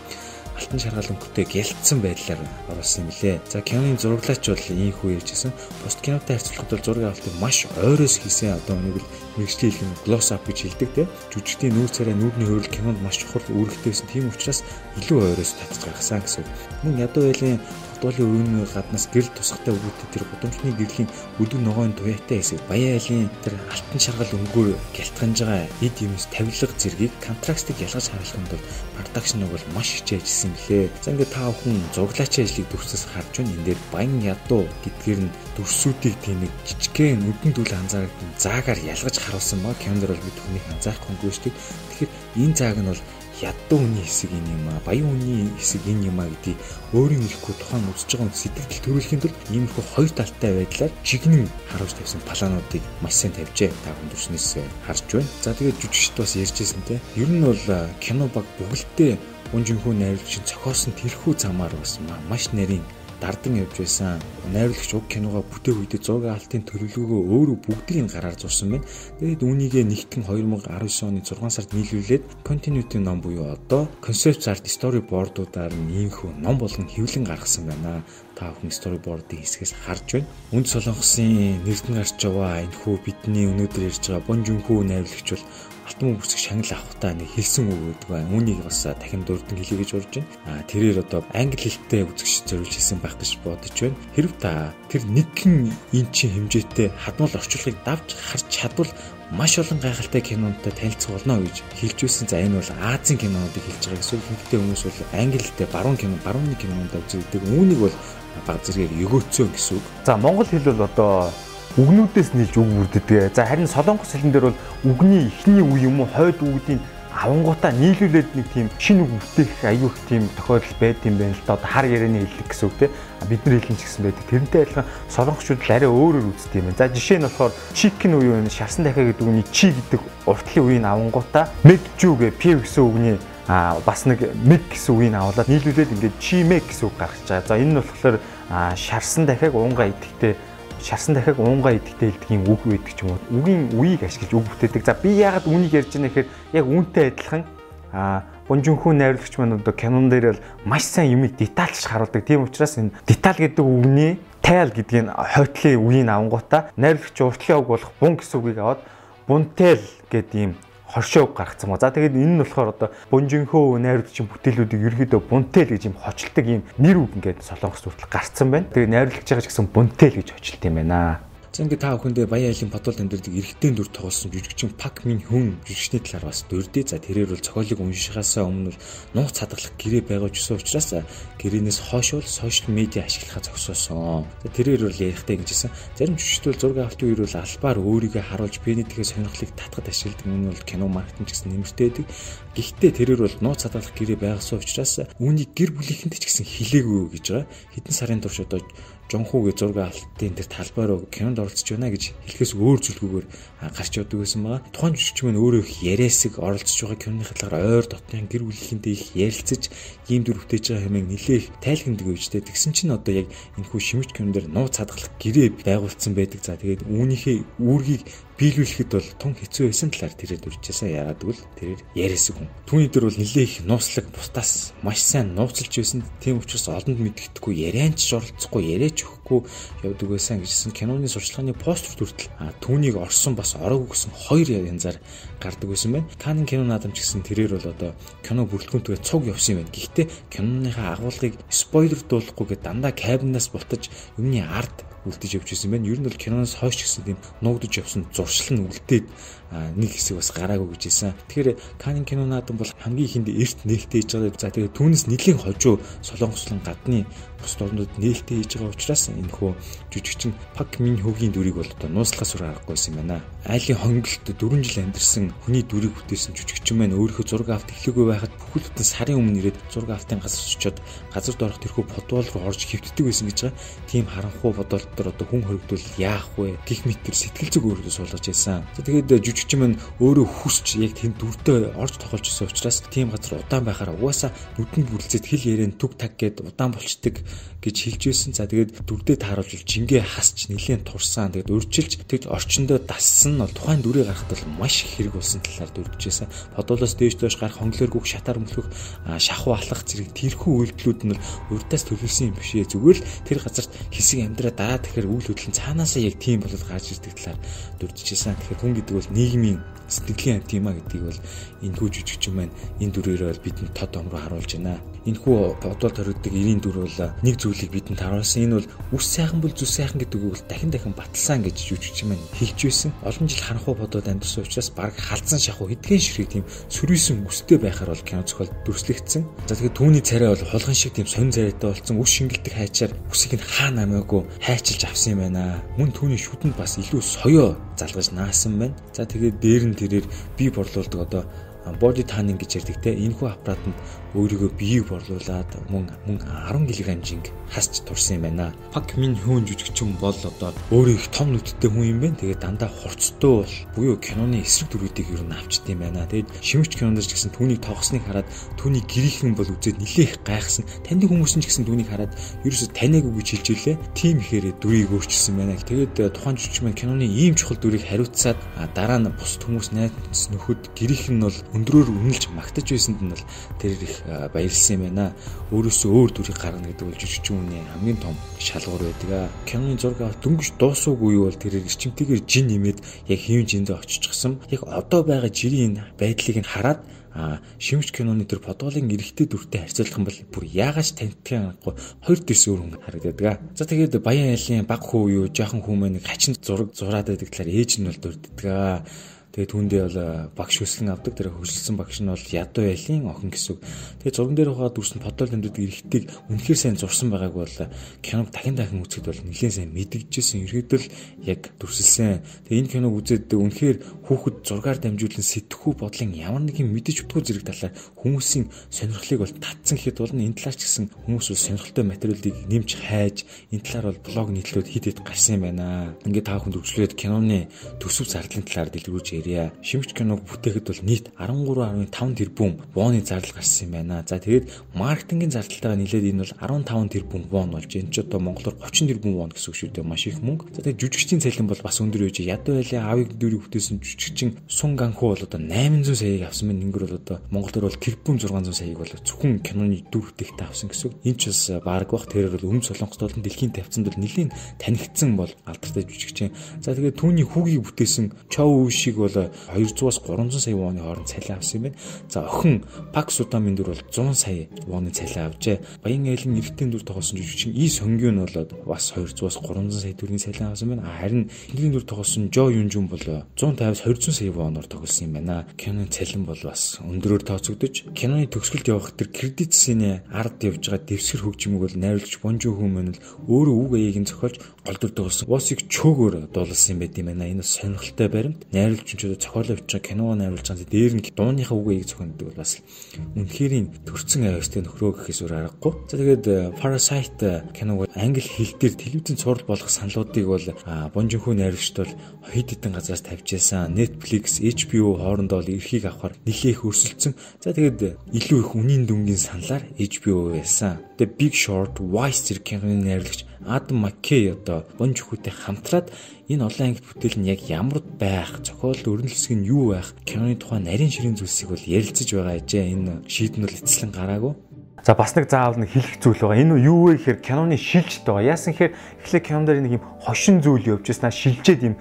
алтан шаргал өнгөтэй гялтсан байдлаар оруулсан лээ. За киноны зураглаач бол ийхүү ярьжсэн. Пост кинотой харьцуулахад бол зураг авалтыг маш ойроос хийсэн. Одоо нэг л мэрэгжлийн хэлэн глосс ап гэж хэлдэг те. Жүжигчдийн нүүр царай нүүрний хөрөл кинонд маш чухал үүрэгтэйсэн. Тийм учраас илүү ойроос татж гаргасан гэсэн. Мөн ядуу байлын Хотголын өрөөний гаднаас гэрэл тусахтай өгөөтэй тэр гудамжны гэрлийн өдөг ногоон туяатай хэсэг баян айлын тэр алтан шаргал өнгөөр гялтганж байгаа эд юмс тавилга зэргийг контрастыг ялгаж харуулахын тулд продакшн бол маш хичээж ажилласан билээ. За ингээд та бүхэн зураглаачийн ажлыг дүрсээс харж байна. Энэ дээр баян ядуу гэдгээр нь дүрсүүдийг тийм нэг жижигхэн нүдэн дүүл анзаардаг заагаар ялгаж харуулсан ба кинонд бол бид түүнийг анзаарахгүй шүү дээ. Тэгэхээр энэ зааг нь бол ядуу хүний хэсэг энэ юм аа баян хүний хэсэг энэ юм аа гэдгийг өөрийн хэлэхгүй тухайн үзэж байгаа сэтгэл төрүүлэхийн тулд иймэрхүү хоёр талтай байдлаар жигнэн харуулж тавьсан плануудыг маш сайн тавьжээ та хүн төрснөөс харж байна. За тэгээд жүжигчд бас ярьжсэн те. Ер нь бол кино баг бүгэлдээ унжинхүү найруулагч цохоосон тэрхүү замаар бас маш нарийн дардан явж байсан. Найруулагч уг киногоо бүтээх үедээ зураг алтын төлөвлөгөөгөө өөрөө бүгдийг нь гараар зурсан байна. Тэгээд үүнийгээ нэгтгэн 2019 оны 6 сард нийлүүлээд continuity ном буюу одоо concept art storyboard-уудаар нийнхүү ном болгон хэвлэн гаргасан байна. Та бүхэн storyboard-ийн хэсгээс харж байна. Үнд солонгосын нэрдэн гарч байгаа энэ хүү бидний өнөөдөр ярьж байгаа Бон Жунхүү найруулагч бол алтан үсэг шагнал авахтаа нэг хэлсэн үг гэдэг байна. Үүнийг бас дахин дурдан хэлье гэж урж байна. А тэрээр одоо англи хэлтэй үзэгч зориулж хэлсэн байх гэж бодож байна. Хэрв та тэр нэгэн инчин хэмжээтэй хадмал орчуулгыг давж харж чадвал маш олон гайхалтай кинонуудтай танилцах болно гэж хэлж байсан. За энэ бол Азийн кинонуудыг хэлж байгаа гэсэн. Хинтээ хүмүүс бол англи хэлтэй баруун кино, барууны кинонуудаа үздэг. Үүнийг бол баг зэрэг өгөөцөө гэсэн үг. За монгол хэл бол одоо үгнүүдээс нийлж үг бүрддэг. За харин солонгос хэлэн дээр бол үгний эхний үе юм уу хойд үгдийн авангуудаа нийлүүлээд нэг тийм шинэ үг бүтээх аюух тийм тохиолдол байд юм байна л да. Одоо хар ярианы хэллэг гэсэн үг тийм бид нар хэлэн ч гэсэн байдаг. Тэрнтэй адилхан солонгочууд л арай өөрөөр үздэг юм байна. За жишээ нь болохоор chicken уу юу шарсан дахиа гэдэг үгний чи гэдэг уртлын үеийн авангуудаа megju гэ p гэсэн үгний а бас нэг meg гэсэн үгийг аваад нийлүүлээд ингээд chimeg гэсэн үг гаргаж байгаа. За энэ нь болохоор шарсан дахиаг уунгаа идэхтэй шарсан дахиад уунгаа идэхтэй хэлдгийн үг байдаг ч юм уу. Үгийн үеийг ашиглаж үг бүтээдэг. За би яагаад үнийг ярьж байна гэхээр яг үүнтэй адилхан а Бунжунхүү найруулагч маань одоо кинон дээр бол маш сайн юмыг детальч харуулдаг. Тийм учраас энэ деталь гэдэг үгний тайл гэдгийг хойтлын үеийн авангуудаа найруулагч уртлын үг болох бун гэсэн үгийг аваад бунтэл гэдэг ийм хоршоог гаргацсан ба. За тэгээд энэ нь болохоор одоо бунжинхөө найруулагчийн бүтээлүүдийг ерөөдөө бунтэл гэж юм хочилдог юм нэр үг ингээд солонгос хүртэл гарцсан байна. Тэгээд найруулагч байгаа ч гэсэн бунтэл гэж хочилт юм байна. За ингээд та бүхэндээ Баян айлын бодвол амьдралыг эргэтэй дүр тоглосон жүжигчин Пак Мин Хүн жүжигчний талаар бас дурдъя. За тэрээр бол цохиолыг уншихаасаа өмнө нууц цадгалах гэрээ байгуулж өгсөн учраас гэрээнээс хойш бол сошиал медиа ашиглахаа зогсоосон. За тэрээр бол ярихтай гэжсэн. Зарим жүжигчдүүд зураг авалтын үеэр бол албаар өөрийгөө харуулж биенийхээ сонирхлыг татгад ашигладаг. Энэ бол кино маркетинг гэсэн нэмэртэй байдаг. Гэхдээ тэрээр бол нууц цадгалах гэрээ байгуулсан учраас үүнийг гэр бүлийнхэнд ч гэсэн хэлээгүй гэж байгаа. Хэдэн сарын турш одоо жонхуугийн зураг алтын тэр талбайруу кинонд оролцож байна гэж хэлэхээс өөр зүйлгүйгээр гарч явдаг байсан байгаа. Тухайн жүжигч мань өөрөө их яриасыг оролцож байгаа киноны хатлаар ойр дотны гэр бүлийнхэнтэй их ярилцаж ийм дүр бүтээж байгаа хэмээн нэлээх тайлхимдаг үедтэй. Тэгсэн чинь одоо яг энэ хүү шимж кинон дээр нууц хадгалах гэрээ байгуулсан байдаг. За тэгээд үүнийхээ үүргийг биелүүлэхэд бол тун хэцүү байсан талаар тэрээр дүрчээсээ яагаад гэвэл тэрээр яриасаг хүн. Түүний дээр бол нэлээ их нууцлаг бусдаас маш сайн нууцлж байсан. Тийм учраас олонд мэддэхгүй ярианч оролцохгүй яриач өгөхгүй явдаг байсан гэжсэн киноны сурчлагын постэр хүртэл түүнийг орсон бас ороогүй гэсэн хоёр янзаар гардаг байсан байна. Канн кино наадам ч гэсэн тэрээр бол одоо кино бүрэлдэхүүнтэйгээ цуг явсан юм байна. Гэхдээ киноныхаа агуулгыг спойлер дуулахгүйгээ дандаа кабинаас бултаж юмны ард үлдэж явж ирсэн байна. Ер нь бол киноноос хойш гэсэн тийм нуугдж явсан зуршил нь үлдээд нэг хэсэг бас гараагүй гэж хэлсэн. Тэгэхээр Канин кино наадам бол хамгийн ихэнд эрт нээлттэй хийж байгаа. За тэгээд түүнээс нэлийн хожуу солонгослон гадны бус орнууд нээлттэй хийж байгаа учраас энэ хөө жүжигчин Пак Мин Хөгийн дүрийг бол одоо нууцлахаас өөр аргагүйсэн байна. Айлын хонголт 4 жил амьдарсан хүний дүрийг бүтээсэн жүжигчин маань өөрийнхөө зураг авт эхлэхгүй байхад бүхэл бүтэн сарын өмнө ирээд зураг автын газар очиод газар доорх тэрхүү футбол руу орж хөвтдөг байсан гэж байгаа. Тийм харанхуй бодолтоор одоо хүн хоригдвол яах вэ? Гих метр сэтгэл зүг өөрөөдөө суулгаж байсан. Тэгээд жүжигчин маань өөрөө хүсч яг тэнд дүрдээ орж тоглож исэн учраас тийм газар удаан байхаар угаасаа нүдэнд бүрлцээд хэл яриан түг таг гэд удаан болчдөг гэж хэлж байсан. За тэгээд дүрдээ тааруулж жингээ хасч нэлээд турсан. Тэгээд урьдчилж тэгж орчиндөө дассан нь бол тухайн дүрийг гарахад бол маш хэрэг болсон талаар дүрдчихсэн. Подолоос дээш доош гарах хонглооргүйх шатаар мөлхөх шахуу алах зэрэг тэрхүү үйлдэлүүд нь урьдаас төлөвлөсөн юм биш ээ. Зүгээр л тэр газарт хэсэг амьдраа дараа тэгэхээр үйл хөдлөл нь цаанаасаа яг тийм болоод гарч ирдэг талаар дүрдчихсэн. Тэгэхээр хүн гэдэг бол нийгмийн сэтгэлийн амт юма гэдгийг бол энэ хүү жүжигчин маань энэ дүрээр бол бидэнд тод ом руу харуулж байна. Энэ хүү бодвол төрөгдөг 90 дүр бол нэг зүйлийг бидэнд харуулсан. Энэ бол үс сайхан бол зүс сайхан гэдэг үг бол дахин дахин баталсан гэж жүжигчин маань хэлж байсан. Олон жил харанхуй бодоод амьдсан учраас баг халдсан шахуу хэдхэн ширхэг тийм сөрүйсэн үстэй байхаар бол кино зохиол дүрслэгдсэн. За тэгэхээр түүний царай бол хулган шиг тийм сонин царайтай болсон. Үс шингэлдэг хайчаар үсийг нь хаа намаагүй хайчилж авсан юм байна. Мөн түүний шүтэнд бас илүү соёо залгаж наасан байна. За тэгээд дээр нь тэрээр би борлуулдаг одоо body tanning гэж ярьдаг те энэхүү аппаратанд өөрийгөө биеийг борлуулад мөн мөн 10 кг хэмжинг хасч турсан юм байна. Пак Мин Хүн жүжигчин бол одоо өөрөө их том нүдтэй хүн юм байна. Тэгээд дандаа хурцтай бол буюу киноны эсрэг дүрүүдийг ер нь авчт юм байна. Тэгээд шимэгч кинонд ч гэсэн түүнийг тоглосныг хараад түүний гэрийнхэн бол үзээд нилээх гайхсан. Таны хүмүүс нь ч гэсэн түүнийг хараад ерөөсө танаагүй гэж хэлж ирлээ. Тим ихээр дүрийг өөрчилсөн байна. Тэгээд тухайн жүжигч маань киноны ийм чухал дүрийг хариуцаад дараа нь бус хүмүүс найз нөхөд гэрийнх нь бол өндрөөр үнэлж магтаж байсанд нь бол тэр их баярлсан юм байна. Өөрөөсөө өөр дүрийг гаргана гэдэг бол жүжигчүүний хамгийн том шалгуур байдаг. Киноны зураг дөнгөж дуусаагүй бол тэрээр эрчимтэйгээр жин нэмээд яг хийм жиндээ очичихсан. Яг одоо байгаа жирийн байдлыг нь хараад а шимж киноны тэр подголын эрэгтэй дүртэй харьцуулах юм бол бүр яагаад таньдгийг аргагүй хоёр дэс өөр хүн харагддаг. За тэгээд баян айлын баг хүү юу жоохон хүмүүс нэг хачин зураг зураад байдаг талаар ээж нь бол дурддаг. Тэгээд түүндээ бол багш өсгөн авдаг. Тэр хөшөлсөн багш нь бол ядуу байлын охин гэсэн. Тэгээд зурган дээр хаад дүрсэн подол амьддаг эрэгтэйг үнэхээр сайн зурсан байгааг бол киног дахин дахин үзэхэд бол нэлээд сайн мэдгэжсэн. Ерөөдөл яг дүрсэлсэн. Тэгээд энэ киног үзээд үнэхээр хүүхэд зургаар дамжуулан сэтгэхүй бодлын ямар нэгэн мэдэж утгүй зэрэг талаар хүмүүсийн сонирхлыг бол татсан гэхэд бол энэ талаар ч гэсэн хүмүүс бол сонирхолтой материалыг нэмж хайж энэ талаар бол блог нийтлүүд хит хит гарсан юм байна. Ингээд та бүхэнд үргэлжлүүлээд киноны төсөв зардлын талаар дэлгэрүүлж ирье. Шимж киног бүтээхэд бол нийт 13.5 тэрбум вооны зардал гарсан юм байна. За тэгээд маркетингийн зардалтайгаа нийлээд энэ бол 15 тэрбум вон болж энэ ч одоо монголоор 30 тэрбум вон гэсэн үг шүү дээ. Маш их мөнгө. За тэгээд жүжигчдийн цалин бол бас өндөр байж ядуу байлаа авиг дүүрийг бүтээсэн жүжигчин Сун Ганху бол одоо 800 саяыг авсан байна. Ингэр бол одоо монголоор бол тэрбум 600 саяыг бол зөвхөн киноны дүр бүтээгтээ авсан гэсэн үг. Энэ ч бас баг бах тэрээр бол өмнө солонгост бол дэлхийн тавцанд бол нэлийн танигдсан бол алдартай жүжигчин. За тэгээд түүний хүүгийг бүтээсэн Чоу Ушиг бол 200-аас 300 сая вооны хооронд цалин авсан юм байна. За охин Пак Судамын дүр бол 100 сая вооны цалин авчээ. Баян айлын эрэгтэй дүр тоглосон жүжигчин И Сонгюн бол бас 200-аас 300 сая төгрөгийн цалин авсан байна. Харин энгийн дүр тоглосон Жо Юнжун бол 150-аас 200 сая вооноор тоглосон юм байна. Киноны цалин бол бас өндөрөөр тооцогдож, киноны төгсгөлд явах тэр кредит сцены ард явж байгаа дэвсгэр хөгжмөг бол найруулагч Бонжо Хүмэн л өөрөө үг аяыг нь зохиолж голдор тоглосон. Босыг чөөгөөр дуулсан юм байт юм байна. Энэ сонирхолтой баримт. Найруулагч ч зохиолоо бичиж кино найруулж байгаа. Дээр нь дууныхаа үг аяыг зохиондог бол бас үнэхэрийн төрцөн авьяастай нөхрөө гэхээс өөр аргагүй. За тэгээд э, Parasite э, киног англи хэл дээр телевизэн цуврал болгох саналуудыг бол Бонжинхүү найруулагчд бол хэд хэдэн газраас тавьж байсан. Netflix, HBO хоорондоо бол эрхийг авахар нэлээх өрсөлдсөн. За тэгээд илүү их үнийн дүнгийн саналаар HBO байсан. The Big Short, Vice зэрэг киноны найруулагч Адам Маккей одоо Бонж хүүтэй хамтраад энэ олон ангит бүтээл нь яг ямар байх, зохиол өрнөл хэсэг нь юу байх, киноны тухай нарийн ширийн зүйлсийг бол ярилцаж байгаа ажээ. Энэ шийдэн бол эцэслэн гараагүй. За бас нэг заавал нэг хэлэх зүйл байгаа. Энэ юу вэ гэхээр киноны шилжилт байгаа. Яасан гэхээр эхлээ кинондэр нэг юм хошин зүйл явж байснаа шилжээд юм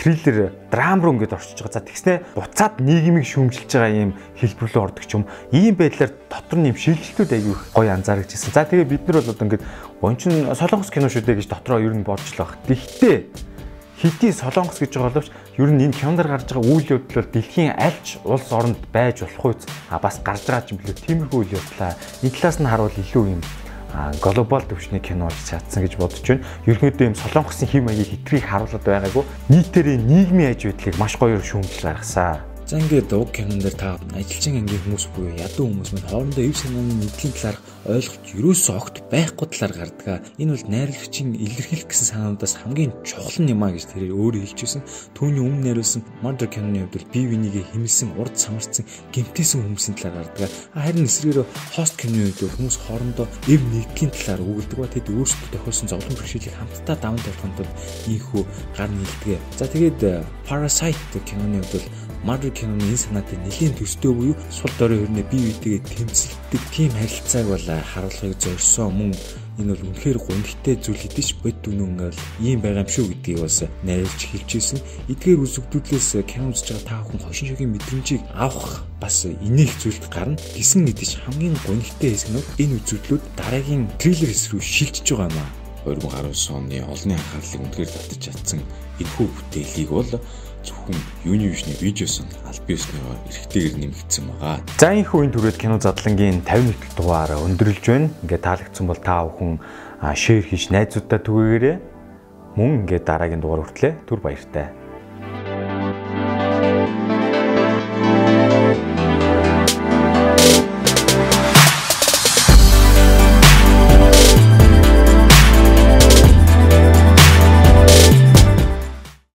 триллер, драм руу ингээд орчиж байгаа. За тэгснэ буцаад нийгмийг шүүмжилж байгаа юм хэлбэр рүү ордог юм. Ийм байдлаар дотор нь юм шилжилтүүд аягүй гоё анзаарчихсан. За тэгээ бид нар бол одоо ингээд бончин солонгос кино шүү дээ гэж дотроо ер нь бодож л баг. Гэхдээ хэдий солонгос гэж байгаа боловч ер нь энэ кинонд гарч байгаа үйл явдал бол дэлхийн альч улс оронд байж болох үз а бас гарч байгаа юм билүү тиймэрхүү үйл явдлаа энэ талаас нь харуул илүү юм глобал төвчний кино болж чадсан гэж бодож байна. Ерөнхийдөө юм солонгосын хэм маягийг хэтрийг харуулад байгаагүй нийтээрээ нийгмийн аж байдлыг маш гоёор шүүмжил гаргасан. За ингээд уг кинон дээр та ажилчин ангийн хүмүүс буюу ядуу хүмүүс мань хоорондоо ив санааны нэгдлийн талаар ойлголт ерөөсөө огт байхгүй талаар гардаг. Энэ бол найрлагчийн илэрхийлэх гэсэн санаудаас хамгийн чухал юм а гэж тэрээр өөрөө хэлчихсэн. Түүний өмнө найруулсан Murder киноны хувьд бол бие бинийгээ хэмэлсэн, урд самарсан, гэмтээсэн хүмүүсийн талаар гардаг. Харин эсрэгээр хост киноны үед хүмүүс хоорондоо ив нэгдлийн талаар өгүүлдэг ба тэд өөрсдөө тохиолсон зовлон бэрхшээлийг хамтдаа даван туулахад бол ийхүү гар нийлдэг. За тэгээд Parasite киноны хувьд бол Marvel киноны энэ санаатай нэлийн төстэй буюу сул дорой хөрнө бие биетэйгээ тэмцэлдэг тийм харилцааг бол харуулахыг зорьсон мөн энэ бол үнэхээр гонхтой зүйл хэдэж бод дүнэн бол ийм байгаа юм шүү гэдгийг бас найруулж хэлжсэн. Эдгээр үзэгдлээс кино үзэж байгаа та бүхэн хошин шогийн мэдрэмжийг авах бас инех зүйлд гарна. Гисэн мэдээж хамгийн гонхтой хэсэг нь энэ үзэгдлүүд дараагийн трейлер хэсэг рүү шилжиж байгаа юм аа. 2019 оны олонний анхаарлыг үнэхээр татж чадсан энэхүү бүтээлийг бол зөвхөн Univision-ы видеосон аль биесныгоо эргэтэйгээр нэмэгдсэн байгаа. За энэ үеийн түрээд кино задлангийн 50 нэгдэл дугаар өндөрлж байна. Ингээд таалагдсан бол та бүхэн шеэр хийж найзуудаа түгээгээрэй. Мөн ингээд дараагийн дугаар хүртлээ түр баяртай.